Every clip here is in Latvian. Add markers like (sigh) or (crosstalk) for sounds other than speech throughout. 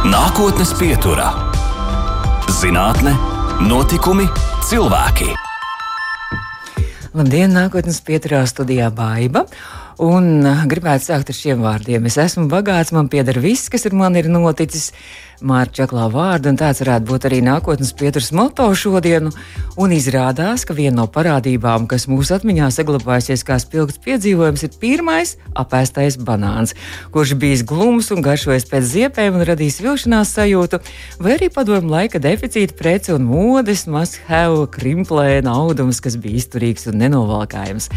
Nākotnes pieturā - zinātne, notikumi, cilvēki. Labdien, nākotnes pieturā studijā Baiva. Un gribētu sākt ar šiem vārdiem. Es esmu bagāts, man pieder viss, kas ar mani ir noticis. Mārķa Čaklā vārdu, un tāds varētu būt arī nākotnes pieturas moto šodienu. Un izrādās, ka viena no parādībām, kas mūsu atmiņā saglabājusies kā spilgts piedzīvojums, ir pirmais apēstais banāns, kurš bijis glums un garšojis pēc ziepēm un radījis vilšanās sajūtu, vai arī padomu laika deficīta preci un modes must-have krimplēna audums, kas bija izturīgs un nenovalkājams.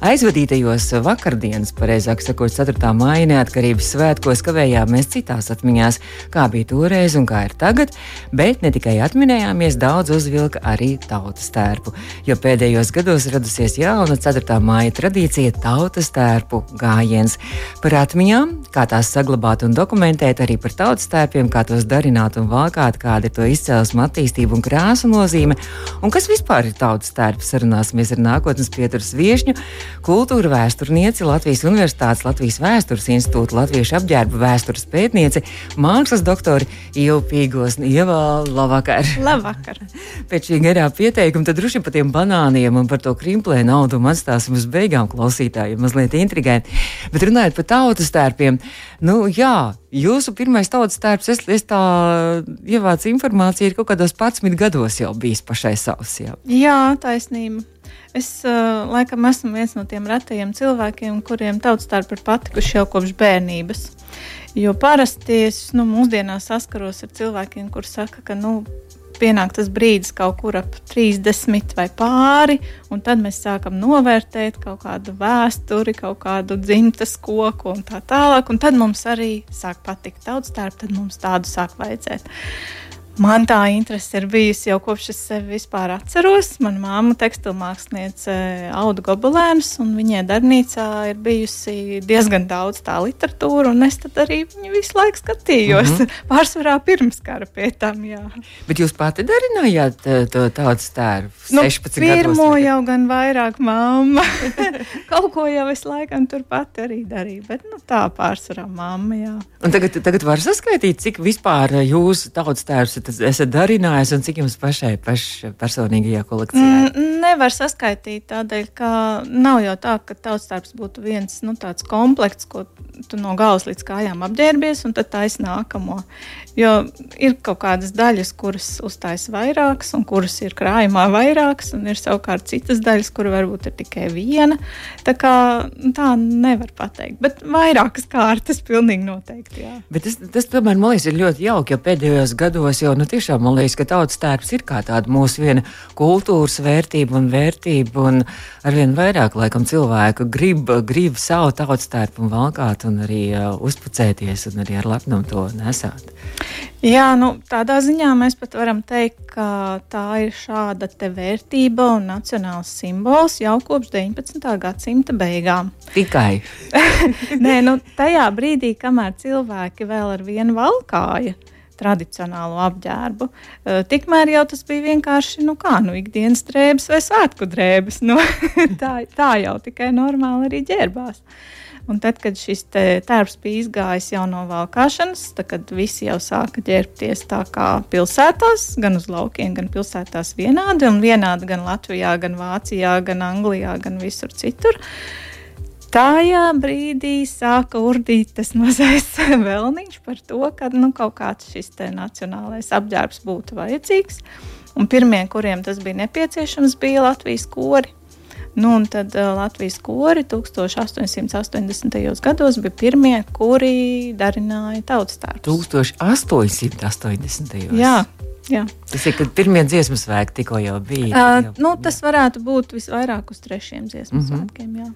Aizvadītajos vakardienas, pareizāk sakot, 4. maija neatkarības svētkos kavējāmies citās atmiņās, kā bija to toreiz un kā ir tagad, bet ne tikai atminējāmies, daudz uzvilka arī tautas tērpu. Jo pēdējos gados radusies jauna 4. māja tradīcija - tautas tērpu gājiens. Par atmiņām, kā tās saglabāt un dokumentēt, arī par tautas tērpiem, kā tos darināt un valkāt, kāda ir to izcelsme, attīstība un krāsa nozīme, un kas vispār ir tautas tērps. Sarunāsimies ar nākotnes pieturas viešņu, kultūra vēsturnieci, Latvijas Universitātes Latvijas Vēstures institūta Latviešu apģērba vēstures pētnieci, mākslas doktori Ilpīgos. Ievā, labvakar! Labvakar! (laughs) Pēc šī garā pieteikuma tad droši par tiem banāniem un par to krimplē naudu atstāsim uz beigām klausītājiem mazliet intrigēt. Bet runājot par tautas tērpiem, nu jā, jūsu pirmais tautas tērps, es, es tā ievācu informāciju, ir kaut kādos 11 gados jau bijis pašai savs. Jā, jā taisnība. Es uh, laikam esmu viens no tiem retajiem cilvēkiem, kuriem tautas tērpi ir patikuši jau kopš bērnības. Jo parasti es nu, mūsdienās saskaros ar cilvēkiem, kuriem saka, ka nu, pienāk tas brīdis kaut kur ap 30 vai pāri, un tad mēs sākam novērtēt kaut kādu vēsturi, kaut kādu dzimtas koku un tā tālāk. Un tad mums arī sāk patikt tautas tērpi, tad mums tādu sāk vajadzēt. Man tā interese ir bijusi jau kopš es sevi vispār atceros. Mana māma tekstilmākslinieca audu gobelēnus, un viņai darbnīcā ir bijusi diezgan daudz tā literatūra, un es arī viņu visu laiku skatījos. Mm -hmm. (laughs) Pārsvarā pirms kara pie tam, jā. Bet jūs pati darinājāt eh, to tautas tēru? Nu, pirmo gados, jau gan vairāk māma. (laughs) Kaut ko jau es laikam tur pati arī darīju, bet nu, tā pārsvarā māma, jā. Un tagad, tagad var saskaitīt, cik vispār jūsu tautas tērs esat darinājis un cik jums pašai paš personīgajā kolekcijā? Mm, nevar saskaitīt tādēļ, ka nav jau tā, ka tautstāps būtu viens nu, tāds komplekts, ko tu no galvas līdz kājām apģērbies un tad taisa nākamo. Jo ir kaut kādas daļas, kuras uzstājas vairākas, un kuras ir krājumā vairākas, un ir savukārt citas daļas, kur varbūt ir tikai viena. Tā kā tā nevar pateikt, bet vairākas kārtas pilnīgi noteikti. Jā. Bet tas, tas tomēr man liekas, ir ļoti jauki, jo pēdējos gados jau nu, tiešām man liekas, ka tautas tērps ir kā tāda mūsu viena kultūras vērtība un vērtība, un arvien vairāk laikam cilvēku grib, grib savu tautas tērpu un valkāt un arī uh, uzpucēties un arī ar lepnumu to nesāt. Jā, nu, tādā ziņā mēs pat varam teikt, ka tā ir šāda vērtība un nacionāls simbols jau kopš 19. gadsimta beigām. Tikai. (laughs) Nē, nu, tajā brīdī, kamēr cilvēki vēl ar vienu valkāju tradicionālo apģērbu. Uh, tikmēr jau tas bija vienkārši nu kā, nu, ikdienas drēbes vai svētku drēbes. (laughs) Nu, tā, tā jau tikai normāli arī ģērbās. Uh, Un tad, kad šis tērps bija izgājis jau no valkāšanas, tad, visi jau sāka ģērbties tā kā pilsētās, gan uz laukiem, gan pilsētās vienādi, un vienādi gan Latvijā, gan Vācijā, gan Anglijā, gan visur citur. Tajā brīdī sāka urdīt tas mazais (laughs) vēlniņš par to, ka nu, kaut kāds šis nacionālais apģērbs būtu vajadzīgs. Un pirmie, kuriem tas bija nepieciešams, bija Latvijas kori. Nu, un tad uh, Latvijas kori 1880. gados bija pirmie, kuri darināja tautas tērpus. 1880. Jā. Jā. Tas ir, kad pirmie dziesmu svētki tikko jau bija. Uh, jau, nu, tas varētu būt visvairāk uz trešiem dziesmu mm -hmm. svētkiem. Jā.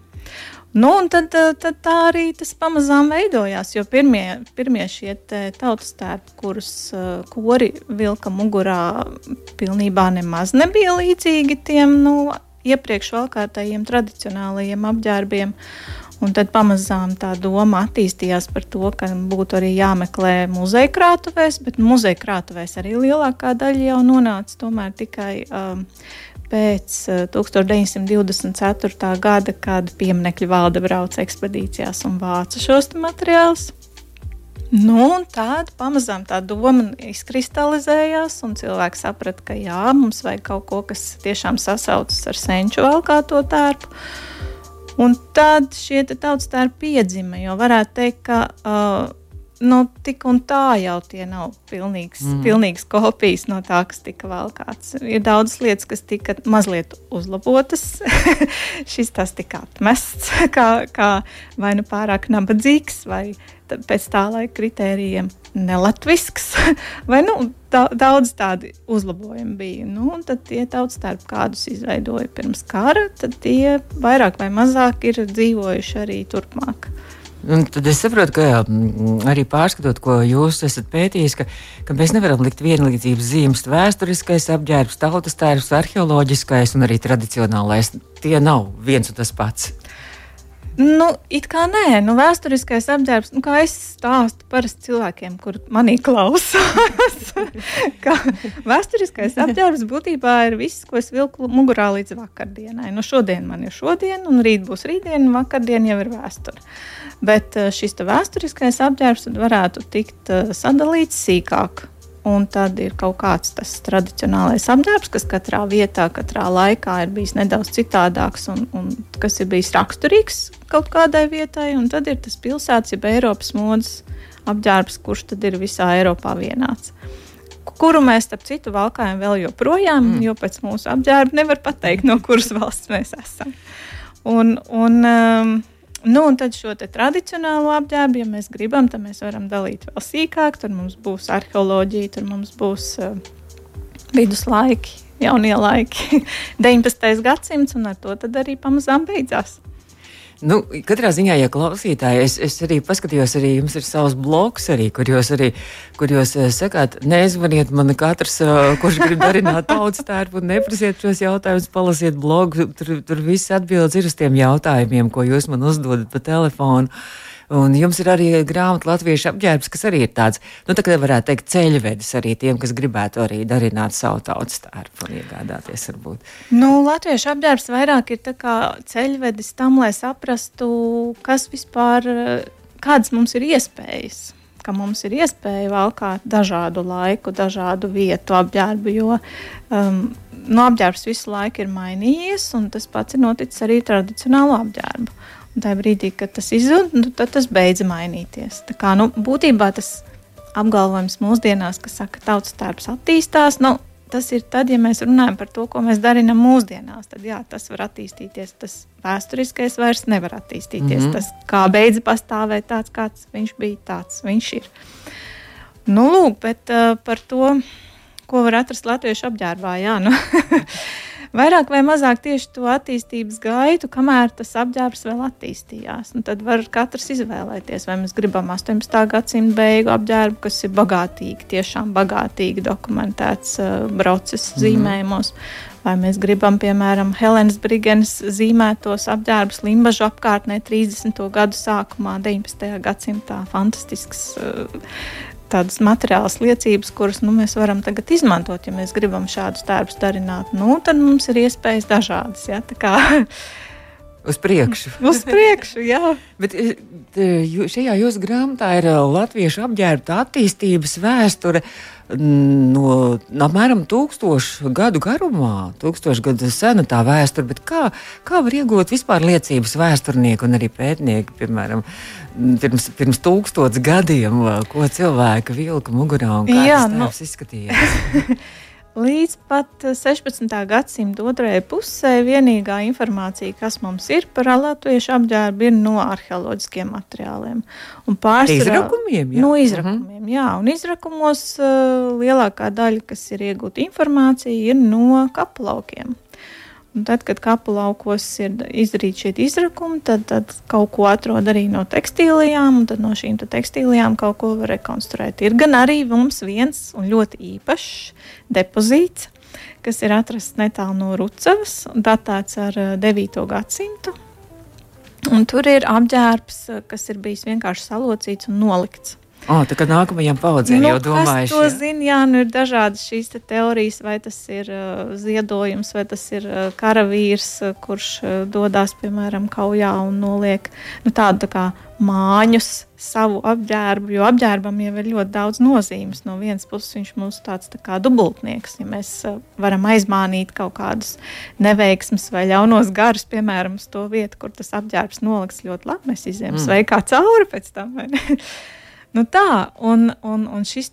Nu, tad, tad tā arī tas pamazām veidojās. Jo pirmie, pirmie šie tautas tērpi, kurus uh, kori vilka mugurā, pilnībā nemaz nebija līdzīgi tiem nu, iepriekš valkātajiem tradicionālajiem apģērbiem. Un tad pamazām tā doma attīstījās par to, ka būtu arī jāmeklē muzeja krātuvēs, bet muzeja krātuvēs arī lielākā daļa jau nonāca tomēr tikai um, pēc uh, 1924. gada, kad pieminiekļu valde brauca ekspedīcijās un vāca šos materiālus. Nu, tāda pamazām tā doma izkristalizējās, un cilvēks saprata, ka jā, mums vajag kaut ko, kas tiešām sasaucas ar senču valkāto tērpu. Un tad šie tautas tērpi piedzima, jo varētu teikt, ka uh, nu, tik un tā jau tie nav pilnīgs, mm. pilnīgs kopijas no tā, kas tika valkāts. Ir daudz lietas, kas tika mazliet uzlabotas. (laughs) Šis tas tika atmests (laughs) kā, kā vai nu pārāk nabadzīgs, vai pēc tā laika kritērijiem nelatvisks, (laughs) vai nu, da, daudz tādu uzlabojumu bija. Nu, tad tie tautas starp kādus izveidoja pirms kara, tad tie vairāk vai mazāk ir dzīvojuši arī turpmāk. Un tad es saprotu, ka jā, arī pārskatot, ko jūs esat pētījis, ka, ka mēs nevaram likt vienlīdzības zīmes vēsturiskais apģērbs, tautas tērps, arheoloģiskais un arī tradicionālais. Tie nav viens un tas pats. Nu, it kā nē, nu, vēsturiskais apģērbs, nu, kā es stāstu parasti cilvēkiem, kur manī klausās, (laughs) ka vēsturiskais apģērbs būtībā ir viss, ko es vilku mugurā līdz vakardienai. Nu, šodien man ir šodien, un rīt būs rītdiena, un vakardien jau ir vēsture. Bet eh, šis vēsturiskais apģērbs varētu tikt eh, sadalīts sīkāk. Un tad ir kaut kāds tas tradicionālais apģērbs, kas katrā vietā, katrā laikā ir bijis nedaudz citādāks un, un kas ir bijis raksturīgs kaut kādai vietai. Un tad ir tas pilsētas, jeb Eiropas modes apģērbs, kurš tad ir visā Eiropā vienāds. Kuru mēs, starp citu, valkājam vēl joprojām, mm. jo pēc mūsu apģērba nevar pateikt, no kuras valsts mēs esam. Un, un, um, Nu, un tad šo tradicionālo apģērbu, ja mēs gribam, tad mēs varam dalīt vēl sīkāk. Tur mums būs arheoloģija, tur mums būs uh, viduslaiki, jaunie laiki, (laughs) 19. gadsimts, un ar to arī pamazām beidzās. Nu, katrā ziņā, ja klausītāji, es, es arī paskatījos, arī jums ir savs bloks, arī, kur jūs arī kur jūs uh, sakāt, nezvaniet man katrs, uh, kurš grib darināt tautas tērpu, neprasiet šos jautājumus, palasiet blogu. Tur, tur viss atbildes ir uz tiem jautājumiem, ko jūs man uzdodat pa telefonu. Un jums ir arī grāmata Latviešu apģērbs, kas arī ir tāds, nu, tā kā varētu teikt, ceļvedis arī tiem, kas gribētu arī darināt savu tautas tērpu un iegādāties varbūt. Nu, Latviešu apģērbs vairāk ir tā kā ceļvedis tam, lai saprastu, kas vispār, kādas mums ir iespējas ka mums ir iespēja valkāt dažādu laiku, dažādu vietu apģērbu, jo um, no apģērbs visu laiku ir mainījies, un tas pats ir noticis arī tradicionālo apģērbu. Un tajā brīdī, kad tas izzūd, nu, tad tas beidza mainīties. Tā kā, nu, būtībā tas apgalvojums mūsdienās, kas saka, ka tautas tērps attīstās, nu, tas ir tad, ja mēs runājam par to, ko mēs darām mūsdienās. Tad jā, tas var attīstīties. Tas vēsturiskais vairs nevar attīstīties. Mm -hmm. Tas kā beidza pastāvēt tāds, kāds viņš bija, tāds viņš ir. Nu, lūk, bet uh, par to, ko var atrast latviešu apģērbā, jā. Nu. (laughs) vairāk vai mazāk tieši to attīstības gaitu, kamēr tas apģērbs vēl attīstījās. Un tad var katrs izvēlēties, vai mēs gribam 18. gadsimta beigu apģērbu, kas ir bagātīgi, tiešām bagātīgi dokumentēts uh, procesa mm. zīmējumos. Vai mēs gribam, piemēram, Helenas Brigenes zīmētos apģērbus Limbaģu apkārtnē 30. gadu sākumā, 19. gadsimtā. Fantastisks uh, tādas materiālas liecības, kuras nu, mēs varam tagad izmantot, ja mēs gribam šādus tērpus darināt. Nu, tad mums ir iespējas dažādas. Ja, (laughs) Uz priekšu. (laughs) Uz priekšu, jā. Bet e, šajā jūsu grāmatā ir e, latviešu apģērbta attīstības vēsture no apmēram tūkstošu gadu garumā, tūkstošu gadu sena tā vēsture. Bet kā, kā var iegūt vispār liecības vēsturnieki un arī pētnieki, piemēram, pirms, pirms tūkstots gadiem, ko cilvēki vilka mugurā un kā Jā, tas nu... izskatījās? (laughs) Līdz pat 16. gadsimta otrajai pusē vienīgā informācija, kas mums ir par latviešu apģērbu, ir no arheoloģiskiem materiāliem. Pārsvarā, izrakumiem, jā. No izrakumiem, jā. Un izrakumos uh, lielākā daļa, kas ir iegūta informācija, ir no kapelaukiem. Un tad, kad kapu laukos ir izdarīti šie izrakumi, tad, tad kaut ko atrod arī no tekstīlijām, un tad no šīm tekstīlijām kaut ko var rekonstruēt. Ir gan arī mums viens un ļoti īpašs depozīts, kas ir atrasts netālu no Rucavas, datēts ar 9. Eh, gadsimtu. Un tur ir apģērbs, kas ir bijis vienkārši salocīts un nolikts. Oh, tā kā nākamajām paudzēm nu, jau domājuši. To zina, jā, nu ir dažādas šīs te teorijas, vai tas ir uh, ziedojums, vai tas ir uh, karavīrs, uh, kurš uh, dodas, piemēram, kaujā un noliek nu, tādu tā kā māņus savu apģērbu, jo apģērbam jau ir ļoti daudz nozīmes. No vienas puses viņš mums tāds tā kā dubultnieks, ja mēs uh, varam aizmānīt kaut kādus neveiksmus vai ļaunos garus, piemēram, uz to vietu, kur tas apģērbs noliks ļoti labi, mēs izējām mm. sveikā cauri pēc tam. (laughs) Nu tā, un, un, un šis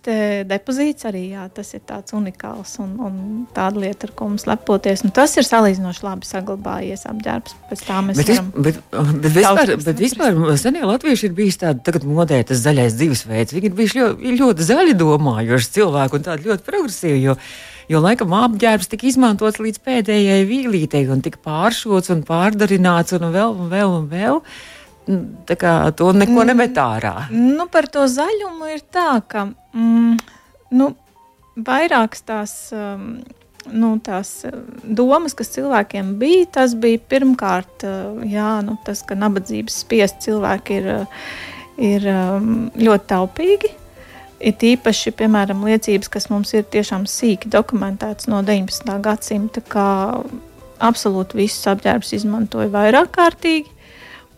depozīts arī jā, tas ir tāds unikāls un, un tāda lieta, ar ko mums lepoties. Un tas ir salīdzinoši labi saglabājies apģērbs. Pēc tā mēs bet, varam. Bet, bet vispār, bet vispār senie latvieši ir bijis tādi, tagad modē tas zaļais dzīvesveids. Viņi ir bijuši ļoti, ļoti zaļi domājoši cilvēki un tādi ļoti progresīvi. Jo, Jo laikam apģērbs tika izmantots līdz pēdējai vīlītei, un tika pāršots un pārdarināts, un vēl un vēl. Un vēl. Tā kā to neko mm. nemet ārā. Nu, par to zaļumu ir tā, ka mm, nu, vairākas tās. Um, nu, tās domas, kas cilvēkiem bija, tas bija pirmkārt jā, nu, tas, ka nabadzības spiest cilvēki ir, ir ļoti taupīgi. Ir īpaši, piemēram, liecības, kas mums ir tiešām sīki dokumentētas no 19. gadsimta, ka absolūti visus apģērbus izmantoja vairāk kārtīgi.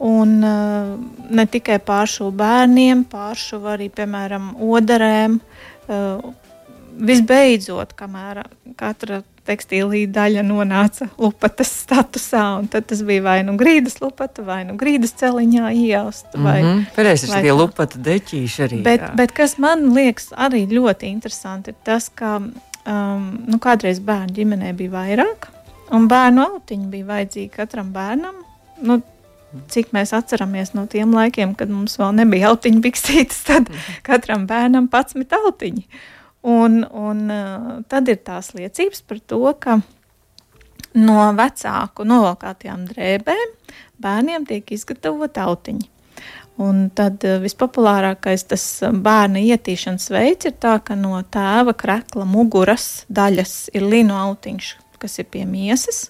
Un uh, ne tikai pāršu bērniem, pāršu arī, piemēram, odarēm. Uh, visbeidzot, kamēr katra tekstīlī daļa nonāca lupatas statusā, un tad tas bija vai nu grīdas lupata, vai nu grīdas celiņā iejausta. Mm -hmm. Pēc tam tie lupata deķīši arī. Bet, jā. bet kas man liekas arī ļoti interesanti, ir tas, ka um, nu, kādreiz bērnu ģimenē bija vairāk, un bērnu autiņi bija vajadzīgi katram bērnam. Nu, cik mēs atceramies no tiem laikiem, kad mums vēl nebija autiņu biksītes, tad mhm. katram bērnam pats met autiņi. Un, un uh, tad ir tās liecības par to, ka no vecāku novalkātajām drēbēm bērniem tiek izgatavota autiņa. Un tad uh, vispopulārākais tas bērna ietīšanas veids ir tā, ka no tēva krekla muguras daļas ir lino autiņš, kas ir pie miesas.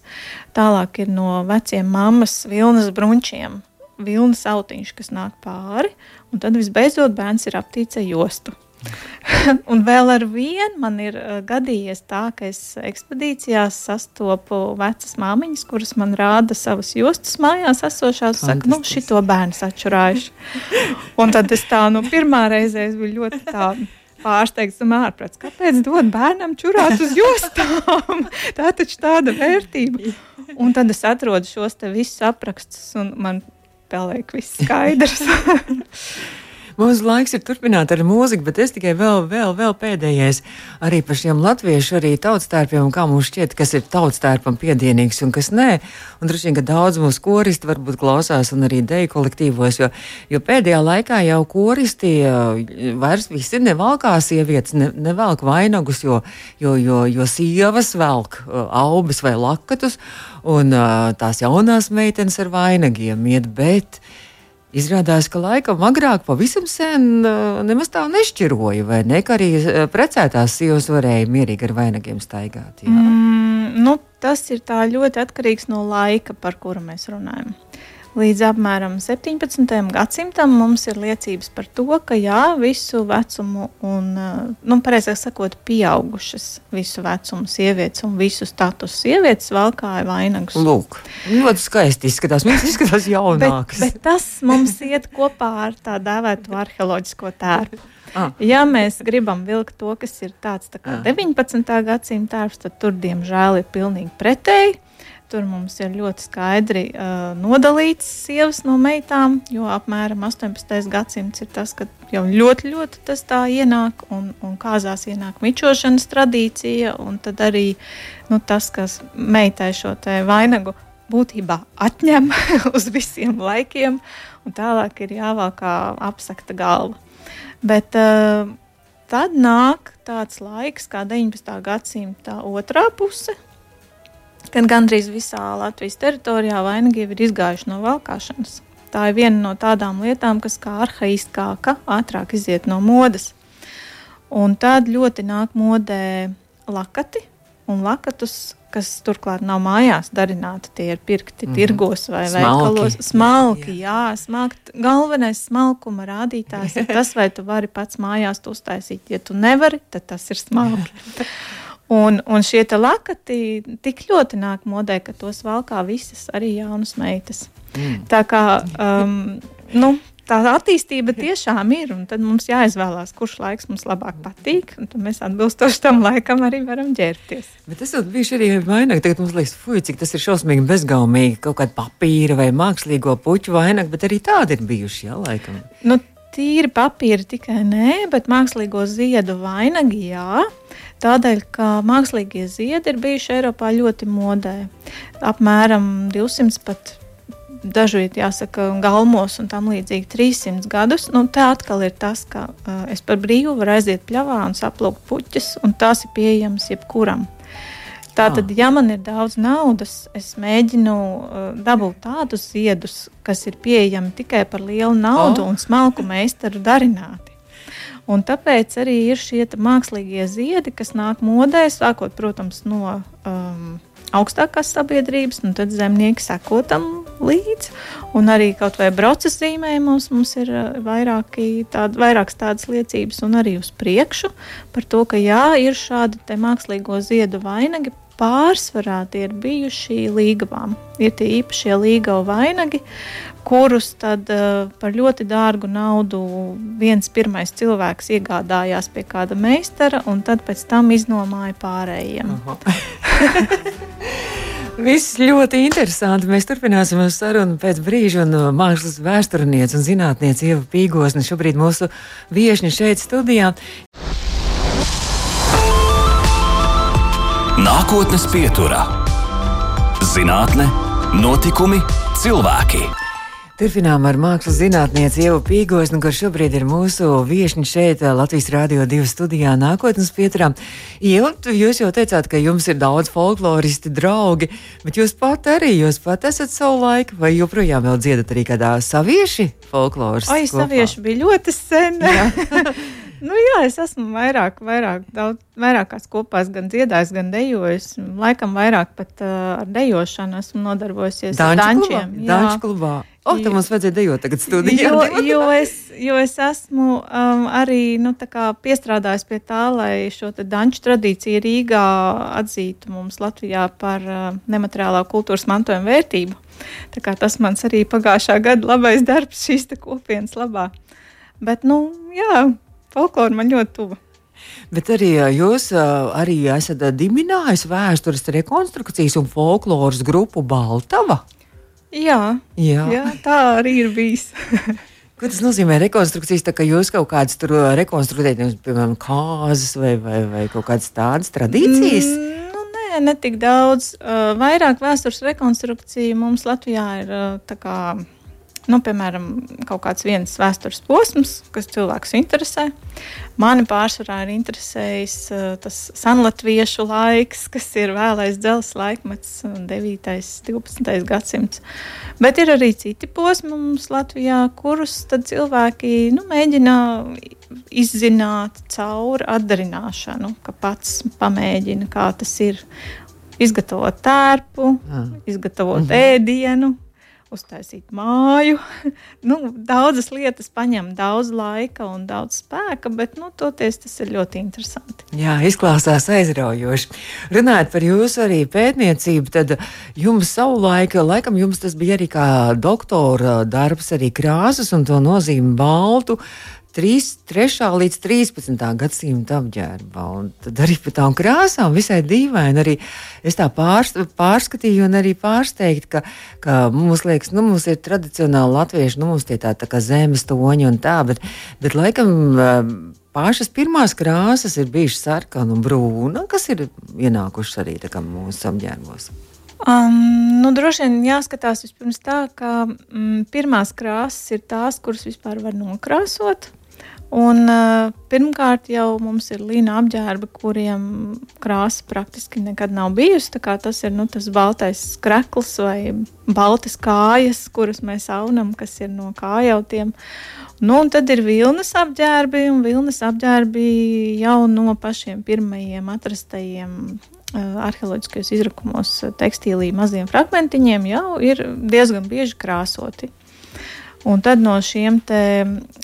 Tālāk ir no veciem mammas vilnas brunčiem, vilnas autiņš, kas nāk pāri. Un tad visbeidzot bērns ir aptīts ar jostu. (laughs) un vēl ar vienu man ir uh, gadījies tā, ka es ekspedīcijās sastopu vecas māmiņas, kuras man rāda savas jostas mājās esošās. Saka, nu, šito bērnu sačurājuši. (laughs) un tad es tā, nu, pirmā reize biju ļoti tāda pārsteigts un ārprāts. Kāpēc dot bērnam čurāt uz jostām? (laughs) Tā taču tāda vērtība. Un tad es atrodu šos te visus aprakstus un man paliek viss skaidrs. (laughs) Mums laiks ir turpināt ar mūziku, bet es tikai vēl, vēl, vēl pēdējais arī par šiem latviešu arī tautstērpiem kā mums šķiet, kas ir tautstērpam piedienīgs un kas nē. Un droši vien, ka daudz mūsu koristi varbūt klausās un arī deju kolektīvos, jo, jo pēdējā laikā jau koristi vairs visi nevalkā sievietes, ne, nevelk vainagus, jo, jo, jo, jo sievas velk aubas vai lakatus un tās jaunās meitenes ar vainagiem iet, bet Izrādās, ka laikam agrāk pavisam sen nemaz tā nešķiroja, vai ne? Ka arī precētās sievas varēja mierīgi ar vainagiem staigāt. Jā. Mm, nu, tas ir ļoti atkarīgs no laika, par kuru mēs runājam. Līdz apmēram 17. gadsimtam mums ir liecības par to, ka jā, visu vecumu, un, nu, pareizāk sakot, pieaugušas visu vecumu sievietes un visu statusu sievietes valkāja vainagus. Lūk, ļoti skaisti izskatās. Viņas izskatās jaunākas. bet, bet tas mums iet kopā ar tā dēvēto arheoloģisko tērpu. Ah. Ja mēs gribam vilkt to, kas ir tāds tā kā ah. 19. gadsimta tērps, tad tur, diemžēl, ir pilnīgi pretēji. Tur mums ir ļoti skaidri uh, nodalīts sievas no meitām, jo apmēram 18. gadsimts ir tas, kad jau ļoti, ļoti tas tā ienāk, un, un kāzās ienāk mičošanas tradīcija, un tad arī nu, tas, kas meitai šo vainagu būtībā atņem (laughs) uz visiem laikiem, un tālāk ir jāvāk kā apsakta galva. Bet uh, tad nāk tāds laiks, kā 19. gadsimta otrā puse, kad gandrīz visā Latvijas teritorijā vainagi ir izgājuši no valkāšanas. Tā ir viena no tādām lietām, kas kā arhaiskāka, ātrāk iziet no modes. Un tad ļoti nāk modē lakati, un lakatus kas turklāt nav mājās darināti, tie ir pirkti mm. tirgos vai Smalki. veikalos. Smalki, jā, jā smalki. Galvenais smalkuma rādītājs ir tas, vai tu vari pats mājās to uztaisīt. Ja tu nevari, tad tas ir smalki. (laughs) Un, un šie lakati tik ļoti nāk modē, ka tos valkā visas arī jaunas meitas. Mm. Tā kā um, nu, tā attīstība tiešām ir, un tad mums jāizvēlās, kurš laiks mums labāk patīk, un tad mēs atbilstoši tam laikam arī varam ģērbties. Bet tas bija arī vainag, tagad mums liekas, fuj, cik tas ir šausmīgi bezgaumīgi, kaut kāda papīra vai mākslīgo puķu vainag, bet arī tādi ir bijuši, jā, laikam. Nu, tīri papīra tikai nē, bet mākslīgo ziedu vainagi jā. Tādēļ, ka mākslīgie ziedi ir bijuši Eiropā ļoti modē. Apmēram 200 pat dažviet jāsaka, galmos un tam līdzīgi 300 gadus. Nu, tā atkal ir tas, ka uh, es par brīvu varu aiziet pļavā un saplūkt puķis, un tās ir pieejamas jebkuram. Tātad, ah. ja man ir daudz naudas, es mēģinu uh, dabūt tādus ziedus, kas ir pieejami tikai par lielu naudu oh. un smalku meistaru darināti. Un tāpēc arī ir šie mākslīgie ziedi, kas nāk modē, sākot, protams, no um, augstākās sabiedrības, un tad zemnieki seko tam līdzi. Un arī kaut vai brocas zīmējumos mums ir uh, vairāki, tād, vairākas tādas liecības, un arī uz priekšu par to, ka jā, ir šādi mākslīgo ziedu vainagi. Pārsvarā tie ir bijuši līgavām. Ir tie īpašie līgavu vainagi, kurus tad uh, par ļoti dārgu naudu viens pirmais cilvēks iegādājās pie kāda meistara, un tad pēc tam iznomāja pārējiem. (laughs) Viss ļoti interesanti. Mēs turpināsim sarunu pēc brīža. Un uh, mākslas vēsturniece un zinātniece Ieva Pīgosne šobrīd mūsu viesņa šeit studijā. Nākotnes pieturā - zinātne, notikumi, cilvēki. Turpinām ar mākslas zinātnieci Ievu Pīgosnu, kurš šobrīd ir mūsu viešņi šeit Latvijas Rādio 2 studijā nākotnes pieturā. Ieva, jūs jau teicāt, ka jums ir daudz folkloristi draugi, bet jūs pat arī, jūs pat esat savu laiku, vai joprojām vēl dziedat arī kādā savieši folkloras? Ai, savieši bija ļoti sen. (laughs) Nu, jā, es esmu vairāk, vairāk, daudz, vairākās kopās gan dziedājis, gan dejojis. Laikam vairāk pat uh, ar dejošanu esmu nodarbojusies Danču dančiem. Danču klubā. O, tam mums vajadzēja dejot tagad studijā. Jo, jo, es, jo es esmu um, arī nu, piestrādājis pie tā, lai šo danču tradīciju Rīgā atzītu mums Latvijā par uh, nemateriālā kultūras mantojuma vērtību. Tā kā tas mans arī pagājušā gada labais darbs šīs kopienas labā. Bet, nu, jā, folklora man ļoti tuva. Bet arī jūs arī esat dibinājis vēstures rekonstrukcijas un folkloras grupu Baltava. Jā, jā. jā tā arī ir bijis. (laughs) Ko tas nozīmē rekonstrukcijas? Tā kā jūs kaut kādas tur rekonstruējat, piemēram, kāzas vai, vai, vai kaut kādas tādas tradīcijas? Mm, nu, nē, ne tik daudz. Uh, vairāk vēstures rekonstrukcija mums Latvijā ir uh, kā nu, piemēram, kaut kāds viens vēstures posms, kas cilvēks interesē. Mani pārsvarā ir interesējis uh, tas senlatviešu laiks, kas ir vēlais dzelzs laikmets, 9. un 12. gadsimts. Bet ir arī citi posmi mums Latvijā, kurus cilvēki nu, mēģina izzināt caur atdarināšanu, ka pats pamēģina, kā tas ir. Izgatavot tērpu, ah. izgatavot mm -hmm. ēdienu, uztaisīt māju. (laughs) nu, daudzas lietas prasa daudz laika un daudz spēka, bet nu, toties tas ir ļoti interesanti. Jā, izklausās aizraujoši. Runājot par jūsu arī pētniecību, tad jums savulaik, laikam, jums tas bija arī kā doktora darbs, arī krāsas un to nozīmi baltu. 3, 3 līdz 13. gadsimta apģērbā. Un tad arī par tām krāsām visai dīvaini. Arī es tā pārst, pārskatīju un arī pārsteigtu, ka, ka mums liekas, nu, mums ir tradicionāli latvieši, nu, mums tie tā, tā kā zemes toņi un tā, bet, bet laikam. Pašas pirmās krāsas ir bijušas sarkana un brūna, kas ir ienākušas arī mūsu apģērbos. Um, nu, droši vien jāskatās vispirms tā, ka mm, pirmās krāsas ir tās, kuras vispār var nokrāsot. Un, uh, pirmkārt, jau mums ir līnija apģērba, kuriem krāsa praktiski nekad nav bijusi. Tas ir nu, tas baltais skrekls vai baltas kājas, kuras mēs aunam, kas ir no kājautiem. Nu, tad ir vilnas apģērbi, un vilnas apģērbi jau no pašiem pirmajiem atrastajiem arheoloģiskajos izrakumos tekstīlī maziem fragmentiņiem jau ir diezgan bieži krāsoti. Un tad no šiem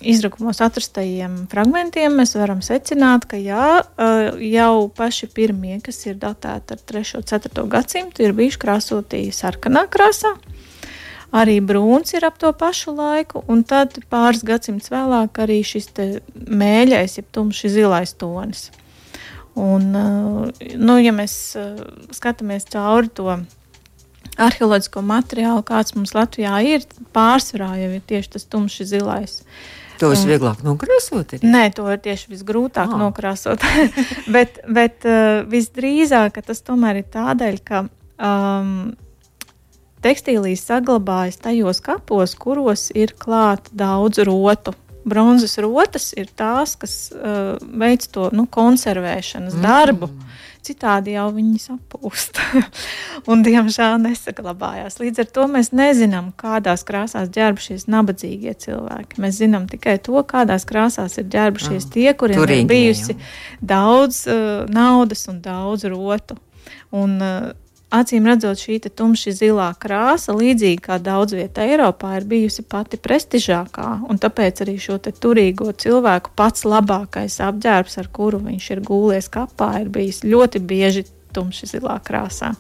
izrakumos atrastajiem fragmentiem mēs varam secināt, ka jā, jau paši pirmie, kas ir datēti ar 3. un 4. gadsimtu, ir bijuši krāsoti sarkanā krāsā. Arī brūns ir ap to pašu laiku, un tad pāris gadsimtus vēlāk arī šis mēļais, jeb tumšs zilais tonis. Un, nu, ja mēs skatāmies cauri to arheoloģisko materiālu, kāds mums Latvijā ir, pārsvarā jau ir tieši tas tumšs zilais. To visvieglāk nokrāsot? Ir? Nē, to ir tieši visgrūtāk ah. nokrāsot. (laughs) bet bet uh, visdrīzāk tas tomēr ir tādēļ, ka um, tekstīlīs saglabājas tajos kapos, kuros ir klāta daudz rotu. Bronzas rotas ir tās, kas uh, veic to nu, konservēšanas mm. darbu. Citādi jau viņi sapūst (laughs) un, diemžēl, nesaglabājās. Līdz ar to mēs nezinām, kādās krāsās ģērbušies nabadzīgie cilvēki. Mēs zinām tikai to, kādās krāsās ir ģērbušies ah, tie, kuriem Turīgi, ir bijusi jau. daudz uh, naudas un daudz rotu. Un, uh, Acīm redzot, šī tumši zilā krāsa, līdzīgi kā daudz vietā Eiropā, ir bijusi pati prestižākā, un tāpēc arī šo turīgo cilvēku pats labākais apģērbs, ar kuru viņš ir gūlies kapā, ir bijis ļoti bieži tumši zilā krāsā.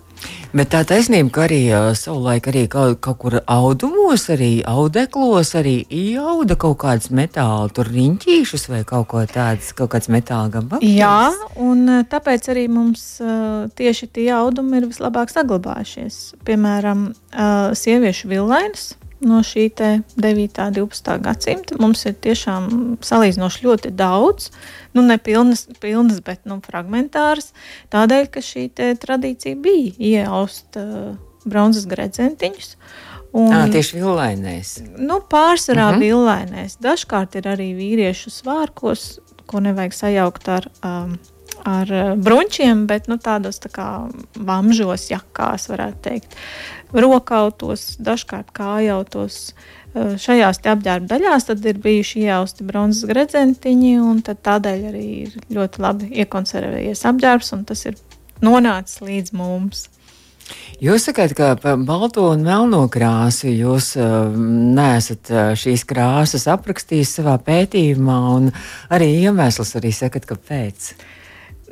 Bet tā taisnība, ka arī uh, savulaik arī kaut, kaut kur audumos, arī audeklos, arī iauda kaut kādas metāla tur riņķīšus vai kaut ko tādas, kaut kāds metāla gabals. Jā, un tāpēc arī mums uh, tieši tie audumi ir vislabāk saglabājušies. Piemēram, uh, sieviešu villainas no šī 9. un 12. gadsimta. Mums ir tiešām salīdzinoši ļoti daudz, nu, ne pilnas, pilnas bet nu, fragmentāras, tādēļ, ka šī tradīcija bija ieaust uh, bronzas gredzentiņus. Un, à, tieši villainēs. Nu, pārsvarā uh mhm. -huh. villainēs. Dažkārt ir arī vīriešu svārkos, ko nevajag sajaukt ar. Um, ar bruņķiem, bet nu, tādos tā kā vamžos, jakās, varētu teikt rokautos, dažkārt kājautos. Eh, šajās apģērba daļās ir bijuši iejausti bronzas gredzentiņi, un tādēļ arī ir ļoti labi iekonservējies apģērbs, un tas ir nonācis līdz mums. Jūs sakāt, ka par balto un melno krāsu jūs uh, neesat šīs krāsas aprakstījis savā pētījumā, un arī iemesls arī sakat, kāpēc. Uh,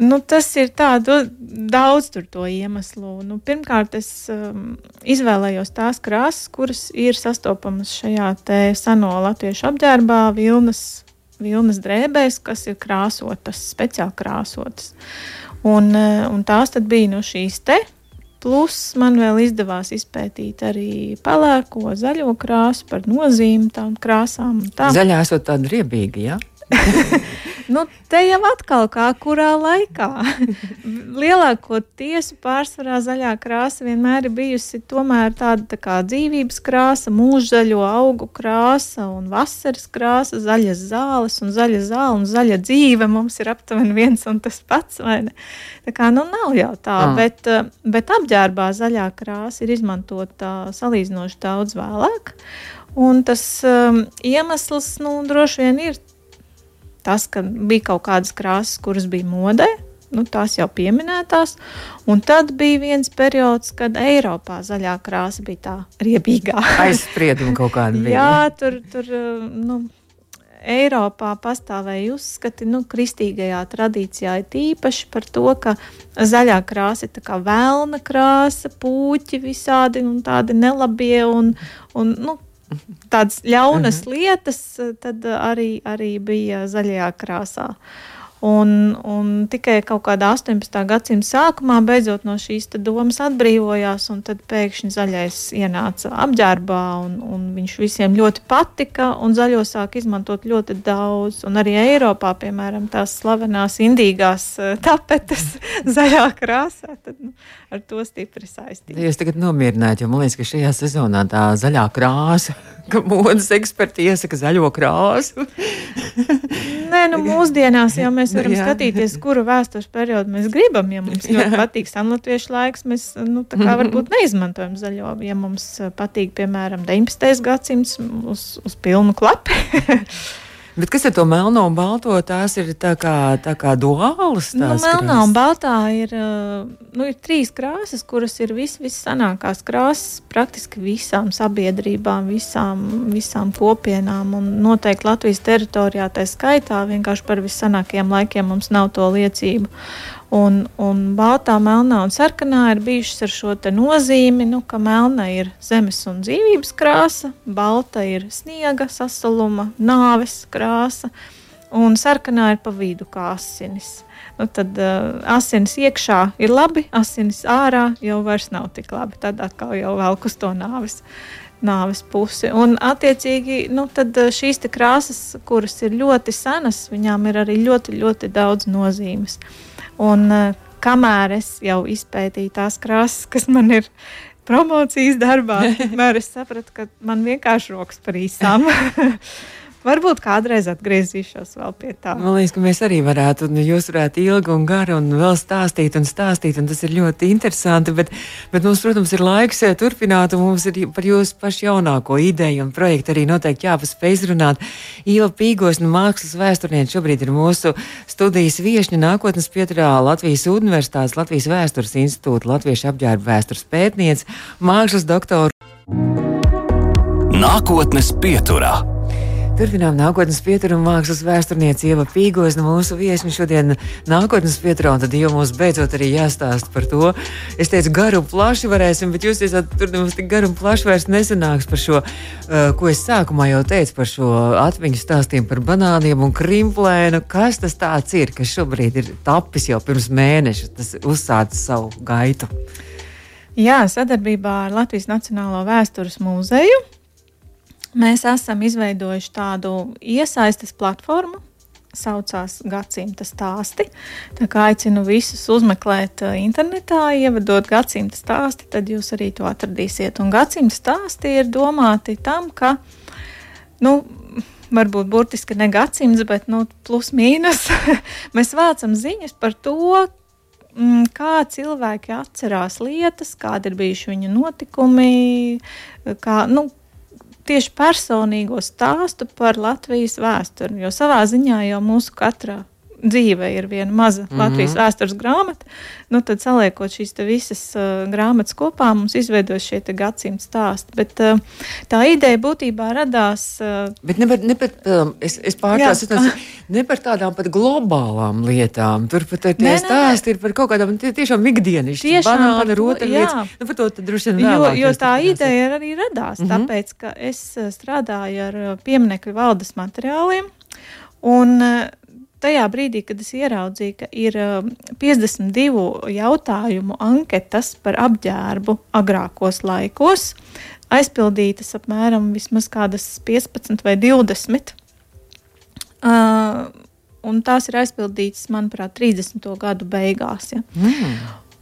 Nu, tas ir tāds daudz to iemeslu. Nu, pirmkārt, es um, izvēlējos tās krāsas, kuras ir sastopamas šajā seno latviešu apģērbā, vilnas, vilnas drēbēs, kas ir krāsotas, speciāli krāsotas. Un, uh, un tās bija no šīs te. Plus man vēl izdevās izpētīt arī pelēko, zaļo krāsu par nozīmi tām krāsām. Tā. Zaļā esot tāda riebīga, jā? Ja? (laughs) nu, te jau atkal kā kurā laikā. (laughs) Lielāko tiesu pārsvarā zaļā krāsa vienmēr ir bijusi tāda tā kā dzīvības krāsa, mūžzaļo augu krāsa un vasaras krāsa, zaļas zāles un zaļa zāle un zaļa dzīve mums ir aptuveni viens un tas pats. Tā kā nu nav jau tā, mm. bet, eh, bet apģērbā zaļā krāsa ir izmantota salīdzinoši daudz vēlāk. Un tas um, iemesls nu, droši vien ir tas, ka bija kaut kādas krāsas, kuras bija modē. Nu, tās jau pieminētās. Un tad bija viens periods, kad Eiropā zaļā krāsa bija tā riebīgā. Aizspriedumi kaut kādi (laughs) bija. Jā, tur, tur nu, Eiropā pastāvēja uzskati, nu, kristīgajā tradīcijā ir īpaši par to, ka zaļā krāsa ir kā vēlna krāsa, puķi visādi un tādi nelabie un, un nu, tādas ļaunas uh mhm. -huh. lietas, tad arī, arī bija zaļajā krāsā. Un, un tikai kaut kādā 18. gadsimta sākumā beidzot no šīs domas atbrīvojās, un tad pēkšņi zaļais ienāca apģērbā, un, un viņš visiem ļoti patika, un zaļo sāk izmantot ļoti daudz. Un arī Eiropā, piemēram, tās slavenās indīgās eh, tapetes (laughs) zaļā krāsā, tad nu, ar to stipri saistīts. Jūs tagad nomierinājāt, jo man liekas, ka šajā sezonā tā zaļā krāsa, (laughs) ka modes eksperti iesaka zaļo krāsu. (laughs) Nē, nu mūsdienās jau mēs varam jā. skatīties, kuru vēstures periodu mēs gribam. Ja mums ļoti patīk senlatviešu laiks, mēs nu, tā kā varbūt (laughs) neizmantojam zaļo. Ja mums patīk, piemēram, 19. gadsimts uz, uz pilnu klapu. Bet kas ir to melno un balto? Tās ir tā kā, tā kā duālas. Nu, melnā un baltā ir, nu, ir trīs krāsas, kuras ir vis, vissanākās krāsas praktiski visām sabiedrībām, visām, visām kopienām. Un noteikti Latvijas teritorijā tā skaitā vienkārši par vissanākajiem laikiem mums nav to liecību. Un, un baltā, melnā un sarkanā ir bijušas ar šo nozīmi, nu, ka melna ir zemes un dzīvības krāsa, balta ir sniega, sasaluma, nāves krāsa, un sarkanā ir pa vidu kā asinis. Nu, tad uh, asinis iekšā ir labi, asinis ārā jau vairs nav tik labi. Tad atkal jau velk uz to nāves. Nāves pusi. Un, attiecīgi, nu, šīs krāsas, kuras ir ļoti senas, viņām ir arī ļoti, ļoti daudz nozīmes. Uh, Un, uh, kamēr es jau izpētīju tās krāsas, kas man ir promocijas darbā, (laughs) tikmēr es sapratu, ka man vienkārši rokas par īsām. (laughs) Varbūt kādreiz atgriezīšos vēl pie tā. Man liekas, ka mēs arī varētu, un jūs varētu ilgi un gari un vēl stāstīt un stāstīt, un tas ir ļoti interesanti. Bet, bet mums, protams, ir laiks eh, turpināt, un mums ir par jūsu pašu jaunāko ideju un projektu arī noteikti jāpaspēj izrunāt. Ieva Pīgos no mākslas vēsturniece šobrīd ir mūsu studijas viešņa nākotnes pieturā Latvijas Universitātes, Latvijas vēstures institūta, Latviešu apģērba vēstures pētniece, mākslas doktora. Nākotnes pieturā. Turpinām nākotnes pieturu un mākslas vēsturniece Ieva Pīgos no mūsu viesņa šodien nākotnes pieturā, un tad jau mums beidzot arī jāstāst par to. Es teicu, garu un plaši varēsim, bet jūs teicāt, tur mums tik garu un plaši vairs nesanāks par šo, uh, ko es sākumā jau teicu par šo atmiņu stāstījumu par banāniem un krimplēnu. Kas tas tāds ir, kas šobrīd ir tapis jau pirms mēneša, tas uzsācis savu gaitu? Jā, sadarbībā ar Latvijas Nacionālo vēstures muzeju Mēs esam izveidojuši tādu iesaistes platformu, saucās Gadsimta stāsti. Tā kā aicinu visus uzmeklēt uh, internetā, ievadot gadsimta stāsti, tad jūs arī to atradīsiet. Un gadsimta stāsti ir domāti tam, ka, nu, varbūt burtiski ne gadsimts, bet nu, plus mīnus (laughs) mēs vācam ziņas par to, mm, kā cilvēki atcerās lietas, kādi ir bijuši viņu notikumi, kā, nu, tieši personīgo stāstu par Latvijas vēsturi. Jo savā ziņā jau mūsu katrā dzīve ir viena maza mm -hmm. Latvijas vēstures grāmata. Nu, tad, saliekot šīs visas uh, grāmatas kopā, mums izveidojas šie gadsimta stāsti. Bet, uh, tā ideja būtībā radās. Uh, Bet ne par, ne par, um, es, es pārtraucu, ne par tādām pat globālām lietām. Tur pat tie nē, stāsti ir par kaut kādām tie, tiešām ikdienišķām, banāna, rotaļlietas. Nu, par to droši vien vēlāk. Jo, jo tā ideja arī radās, mm -hmm. tāpēc, ka es uh, strādāju ar uh, pieminekļu valdes materiāliem. Un uh, tajā brīdī, kad es ieraudzīju, ka ir 52 um, jautājumu anketas par apģērbu agrākos laikos, aizpildītas apmēram 15 vai 20. Uh, un tās ir aizpildītas, manuprāt, 30. gadu beigās. Ja. Mm.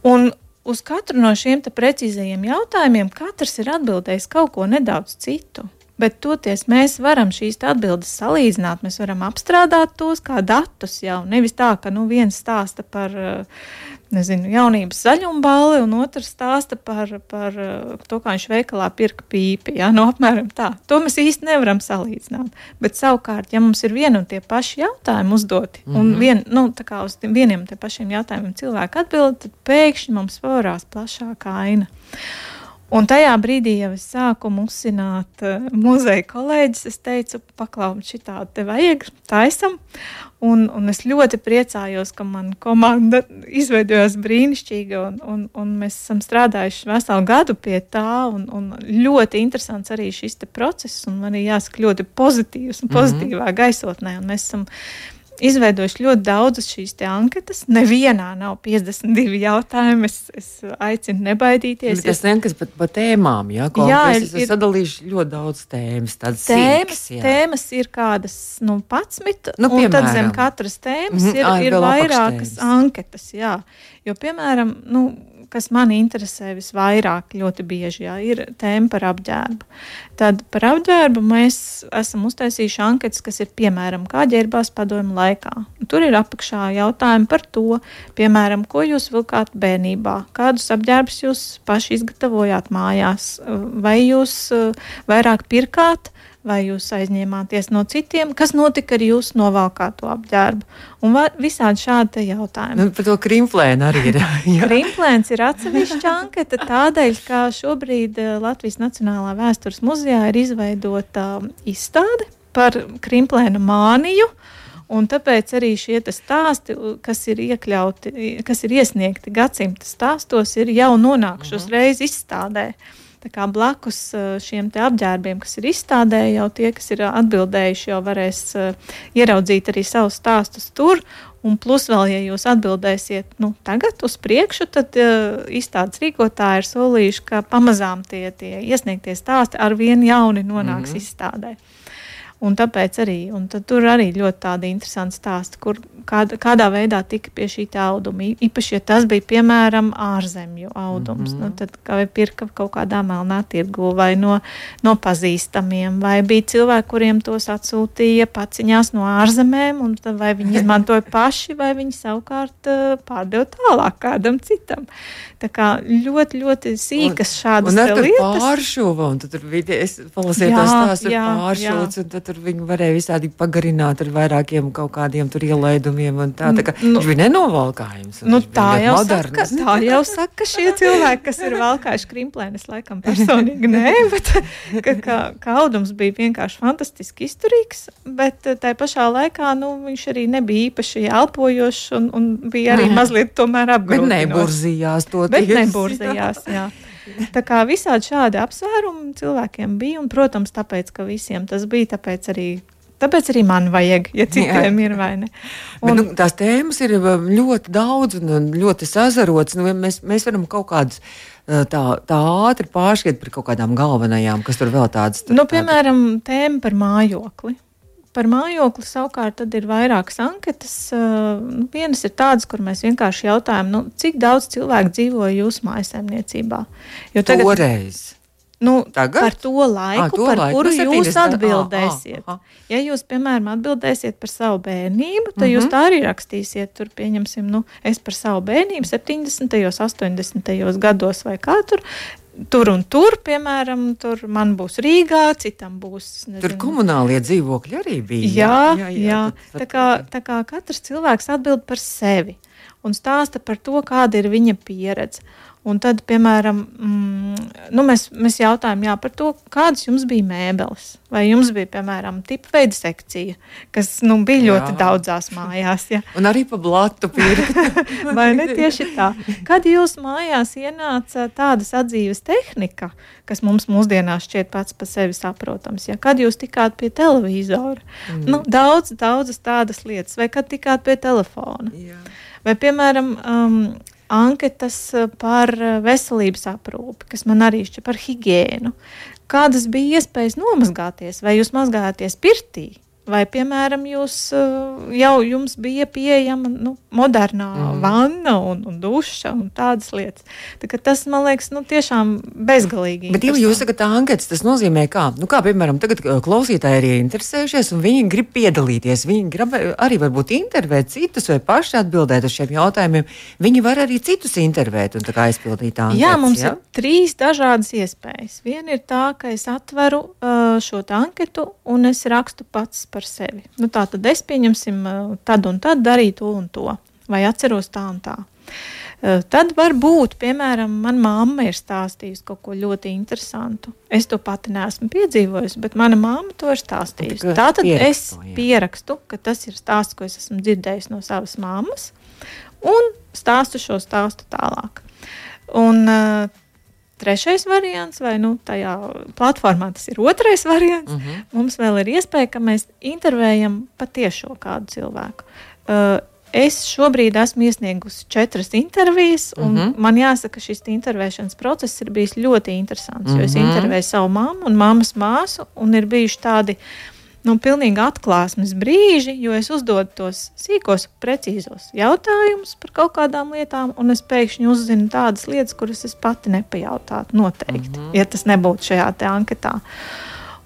Un uz katru no šiem precīzajiem jautājumiem katrs ir atbildējis kaut ko nedaudz citu. Bet toties mēs varam šīs atbildes salīdzināt, mēs varam apstrādāt tos kā datus jau. Nevis tā, ka nu, viens stāsta par nezinu, jaunības zaļumballi, un otrs stāsta par, par to, kā viņš veikalā pirka pīpi. Ja? Nu, apmēram tā. To mēs īsti nevaram salīdzināt. Bet savukārt, ja mums ir viena un tie paši jautājumi uzdoti, mm -hmm. un mhm. vien, nu, uz vieniem un tie pašiem jautājumiem cilvēki atbild, tad pēkšņi mums pavarās plašāka aina. Un tajā brīdī jau es sāku musināt uh, muzeja kolēģis. Es teicu, paklausīt, šitā te vajag, taisam. Un, un es ļoti priecājos, ka mana komanda (laughs) izveidojās brīnišķīgi, un, un, un mēs esam strādājuši veselu gadu pie tā. Un, un ļoti interesants arī šis process, un man ir jāsaka ļoti pozitīvs un mhm. pozitīvā mm -hmm. gaisotnē. Un mēs esam izveidojuši ļoti daudzas šīs anketas. Nevienā nav 52 jautājumi. Es, es aicinu nebaidīties. Bet tas anketas par pa tēmām, jā, jā ir, ir sadalījuši ļoti daudz tēmas. Tēmas, sīks, tēmas ir kādas nu, 11, nu, un tad zem katras tēmas mm -hmm, ir, ir vairākas anketas. Jā. Jo, piemēram, nu, kas man interesē visvairāk, ļoti bieži jā, ir tēma par apģērbu. Tad par apģērbu mēs esam uztaisījuši anketas, kas ir piemēram, kā ģērbās padomu laikā. Tur ir apakšā jautājumi par to, piemēram, ko jūs vilkāt bērnībā, kādus apģērbus jūs paši izgatavojāt mājās, vai jūs uh, vairāk pirkāt vai jūs aizņēmāties no citiem, kas notika ar jūsu novalkāto apģērbu. Un visādi šādi jautājumi. Nu, par to krimplēnu arī ir. (laughs) Krimplēns ir atsevišķa anketa tādēļ, ka šobrīd eh, Latvijas Nacionālā vēstures muzejā ir izveidota um, izstāde par krimplēna māniju. Un tāpēc arī šie stāsti, kas ir iekļauti, kas ir iesniegti gadsimta stāstos, ir jau nonākuši uzreiz mhm. izstādē. Uh, Tā kā blakus eh, šiem apģērbiem, kas ir izstādē, jau tie, kas ir atbildējuši, jau varēs uh, ieraudzīt arī savus stāstus tur. Un plus vēl, ja jūs atbildēsiet nu, tagad uz priekšu, tad uh, izstādes rīkotāji ir solījuši, ka pamazām tie, tie iesniegtie stāsti ar vien jauni nonāks mm -hmm. izstādē. Un tāpēc arī un tur arī ļoti tādi interesanti stāsti, kur kāda, kādā veidā tika pie šī auduma. Īpaši, ja tas bija piemēram ārzemju audums, mm -hmm. nu, tad kā pirka kaut kādā melnā tirgu vai no, no pazīstamiem, vai bija cilvēki, kuriem tos atsūtīja paciņās no ārzemēm, un tad vai viņi izmantoja paši, vai viņi savukārt uh, pārdeva tālāk kādam citam. Tā kā ļoti, ļoti sīkas šādas un, un lietas. Pāršuva, un tur bija, es palasīju tās tās ar pāršūts, un tad tur viņi varēja visādi pagarināt ar vairākiem kaut kādiem tur ielaidumiem, un tā, tā kā nu, viņš bija nenovalkājums. Nu, tā jau moderns. saka, tā jau saka šie cilvēki, kas ir valkājuši krimplēnes, laikam personīgi nē, bet ka, ka, ka audums bija vienkārši fantastiski izturīgs, bet tā pašā laikā, nu, viņš arī nebija īpaši elpojošs un, un bija arī mazliet tomēr apgrūtinošs. Bet neburzījās to bet neburzījās. Jā. Tā kā visādi šādi apsvērumi cilvēkiem bija, un, protams, tāpēc, ka visiem tas bija, tāpēc arī Tāpēc arī man vajag, ja citiem Jā. ir vai ne. Un, Bet, nu, tās tēmas ir um, ļoti daudz un ļoti sazarotas. Nu, mēs, mēs varam kaut kādas uh, tā, tā ātri pārskriet par kaut kādām galvenajām, kas tur vēl tādas. Tur, nu, piemēram, tēma par mājokli. Par mājokli savukārt ir vairākas anketas. Nu, vienas ir tādas, kur mēs vienkārši jautājam, nu, cik daudz cilvēku dzīvo jūsu mājsaimniecībā. Jo tagad, Toreiz. Nu, Tagad? par to laiku, à, to par laiku. kuru nu, jūs atbildēsiet. À, à, ja jūs, piemēram, atbildēsiet par savu bērnību, tad mm -hmm. jūs mhm. tā arī rakstīsiet. Tur, pieņemsim, nu, es par savu bērnību 70. un 80. gados vai kā tur tur un tur, piemēram, tur man būs Rīgā, citam būs. Nezinu. Tur komunālie dzīvokļi arī bija. Jā, jā, jā, jā. Tā, kā, tā kā katrs cilvēks atbild par sevi un stāsta par to, kāda ir viņa pieredze. Un tad, piemēram, mm, nu mēs, mēs jautājām jā, par to, kādas jums bija mēbeles. Vai jums bija, piemēram, tipa veida sekcija, kas nu, bija jā. ļoti daudzās mājās. Ja? Un arī pa blatu pirkta. (laughs) Vai ne tieši tā? Kad jūs mājās ienāca tādas atzīves tehnika, kas mums mūsdienās šķiet pats par sevi saprotams, ja? kad jūs tikāt pie televizora, mm. nu, daudz, daudzas tādas lietas, vai kad tikāt pie telefona. Jā. Vai, piemēram, um, anketas par veselības aprūpi, kas man arī šķiet par higiēnu. Kādas bija iespējas nomazgāties, vai jūs mazgājāties pirtī? Vai, piemēram, jūs eh, jau jums bija pieejama nu, modernā mm. vanna un, un duša un tādas lietas? Tā, tas, man liekas, nu, tiešām bezgalīgi. Bet, ja jūs sakat, anketas, tas nozīmē, kā, nu, kā piemēram, tagad eh, klausītāji ir interesējušies un viņi grib piedalīties. Viņi grib arī varbūt intervēt citus vai paši atbildēt uz šiem jautājumiem. Viņi var arī citus intervēt un aizpildīt anketas. Jā, mums ja? ir trīs dažādas iespējas. Viena ir tā, ka es atveru uh, šo anketu un es rakstu pats par sevi. Nu, tā tad es pieņemsim, tad un tad darīju to un to, vai atceros tā un tā. Tad var būt, piemēram, manā mamma ir stāstījusi kaut ko ļoti interesantu. Es to pati neesmu piedzīvojusi, bet mana mamma to ir stāstījusi. Tā tad es pierakstu, ka tas ir stāsts, ko es esmu dzirdējis no savas mammas, un stāstu šo stāstu tālāk. Un, uh, trešais variants, vai nu, tajā platformā tas ir otrais variants. Uh mhm. -huh. Mums vēl ir iespēja, ka mēs intervējam patiešo kādu cilvēku. Uh, Es šobrīd esmu iesniegusi četras intervijas, un uh mhm. -huh. man jāsaka, ka šis intervēšanas process ir bijis ļoti interesants. Uh -huh. Es mhm. intervēju savu mammu un mammas māsu, un ir bijuši tādi uh, nu, pilnīgi atklāsmes brīži, jo es uzdodu tos sīkos, precīzos jautājumus par kaut kādām lietām, un es pēkšņi uzzinu tādas lietas, kuras es pati nepajautātu noteikti, mm -hmm. ja tas nebūtu šajā anketā.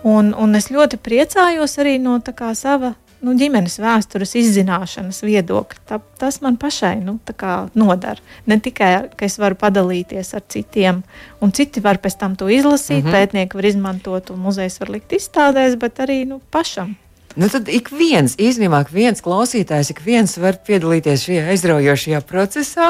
Un, un es ļoti priecājos arī no kā, sava nu, ģimenes vēstures izzināšanas viedokļa. Tā, tas man pašai nu, nodara. Ne tikai, ka es varu padalīties ar citiem, un citi var pēc tam to izlasīt, mm -hmm. pētnieki var izmantot, un muzejs var likt izstādēs, bet arī nu, pašam. Nu, tad ik viens, īstenībā, viens klausītājs, ik viens var piedalīties šajā aizraujošajā procesā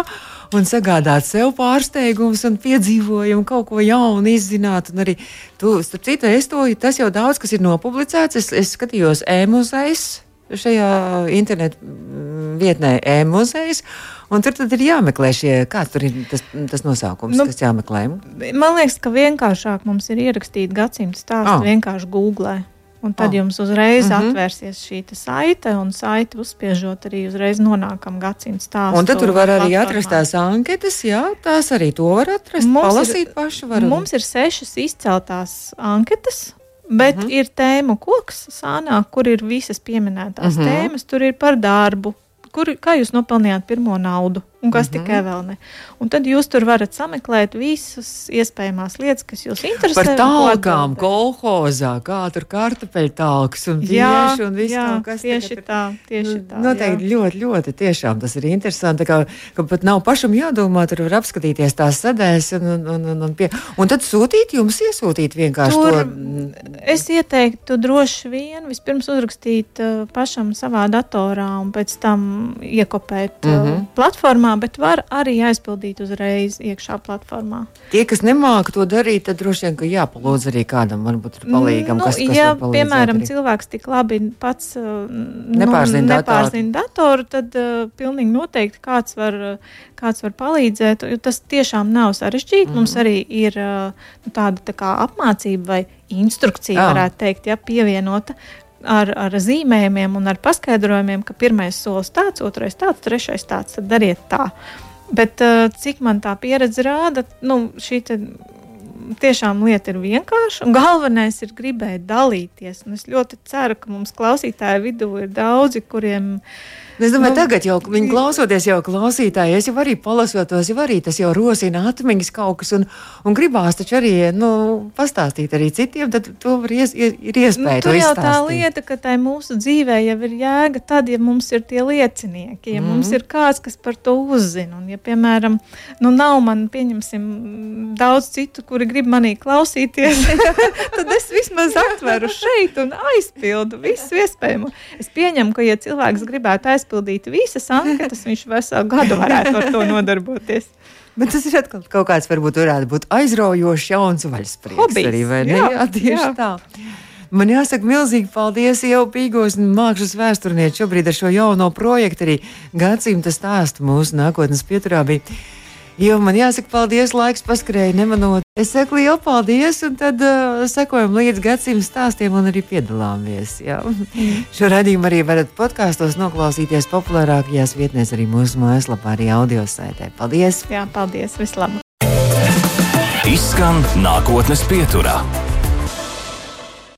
un sagādāt sev pārsteigumus un piedzīvojumu, kaut ko jaunu izzināt. Un arī, tu, starp citu, es to, tas jau daudz kas ir nopublicēts. Es, es skatījos e-muzejs šajā internetu mm, vietnē e-muzejs. Un tur ir jāmeklē šie, kāds tur ir tas, tas nosaukums, nu, kas jāmeklē. Man liekas, ka vienkāršāk mums ir ierakstīt gadsimtu stāstu oh. vienkārši Google. Un tad oh. jums uzreiz mm -hmm. atvērsies šī saite, un saite uzspiežot arī uzreiz nonākam gadsimta stāstā. Un tad tur var arī atrast tās anketas, jā, tās arī to var atrast, mums palasīt ir, paši. Var mums ir sešas izceltās anketas. Bet mm -hmm. ir tēmu koks, sānā, kur ir visas pieminētās mm -hmm. tēmas. Tur ir par darbu, kur, kā jūs nopelnījāt pirmo naudu, un kas mm -hmm. tikai vēl ne. Un tad jūs tur varat sameklēt visas iespējamās lietas, kas jūs interesē. Par tālākām, kolhozā, kā tur kartupeļu tālāks un tieši un viss jā, kas tieši tagad, tā, tieši nu, tā. Noteikti jā. ļoti, ļoti tiešām tas ir interesanti. Kā, ka pat nav pašam jādomā, tur var apskatīties tās sadēļas un, un, un, un, un, pie, un tad sūtīt jums, iesūtīt vienkārši tur, to. Es ieteiktu droši vien vispirms uzrakstīt uh, pašam savā datorā un pēc tam iekopēt mm -hmm. uh, platformā bet var arī aizpildīt uzreiz iekšā platformā. Tie, kas nemāca to darīt, tad droši vien jāpalūdz arī kādam, varbūt palīgam. Nu, kas, kas ja, piemēram, arī. cilvēks tik labi pats uh, nepārzina, nu, nepārzina datoru, tad uh, pilnīgi noteikti kāds var, kāds var palīdzēt. Tas tiešām nav sarežģīti. Mm. Mums mhm. arī ir uh, nu, tāda tā kā apmācība vai instrukcija, Jā. varētu teikt, ja, pievienota ar, ar zīmējumiem un ar paskaidrojumiem, ka pirmais solis tāds, otrais tāds, trešais tāds, tad dariet tā. Bet uh, cik man tā pieredze rāda, nu, šī tiešām lieta ir vienkārša. Galvenais ir gribēt dalīties. Un es ļoti ceru, ka mums klausītāju vidū ir daudzi, kuriem ir Es domāju, nu, tagad jau viņi klausoties, jau klausītāji, es jau arī palasot tos, jau arī tas jau rosina atmiņas kaut kas, un, un gribās taču arī nu, pastāstīt arī citiem, tad to var ies, ir iespēja. Nu, tur jau tā lieta, ka tai mūsu dzīvē jau ir jēga tad, ja mums ir tie liecinieki, ja mm. mums ir kāds, kas par to uzzina, un ja, piemēram, nu nav man, pieņemsim, daudz citu, kuri grib manī klausīties, (laughs) tad es vismaz atveru šeit un aizpildu visu iespējamo. Es pieņemu, ka, ja cilvēks gribētu aizpildīt, aizpildīt visas anketas, viņš veselu gadu varētu ar to nodarboties. (laughs) Bet tas ir atkal kaut kāds, varbūt, varētu būt aizraujošs, jauns vaļasprieks. Hobijs, arī, vai ne? Jā, jā tieši jā. tā. Man jāsaka, milzīgi paldies jau Pīgos mākslas vēsturnieci šobrīd ar šo jauno projektu arī gadsimta stāstu mūsu nākotnes pieturā bija. Jo man jāsaka, paldies, laiks paskrēja nemanot. Es saku lielu paldies, un tad uh, sekojam līdz gadsimta stāstiem un arī piedalāmies. Šo radījumu arī varat podkāstos noklausīties populārākajās vietnēs, arī mūsu mājaslapā, arī audio saitē. Paldies! Jā, paldies! Vislabāk! Izskan nākotnes pieturā.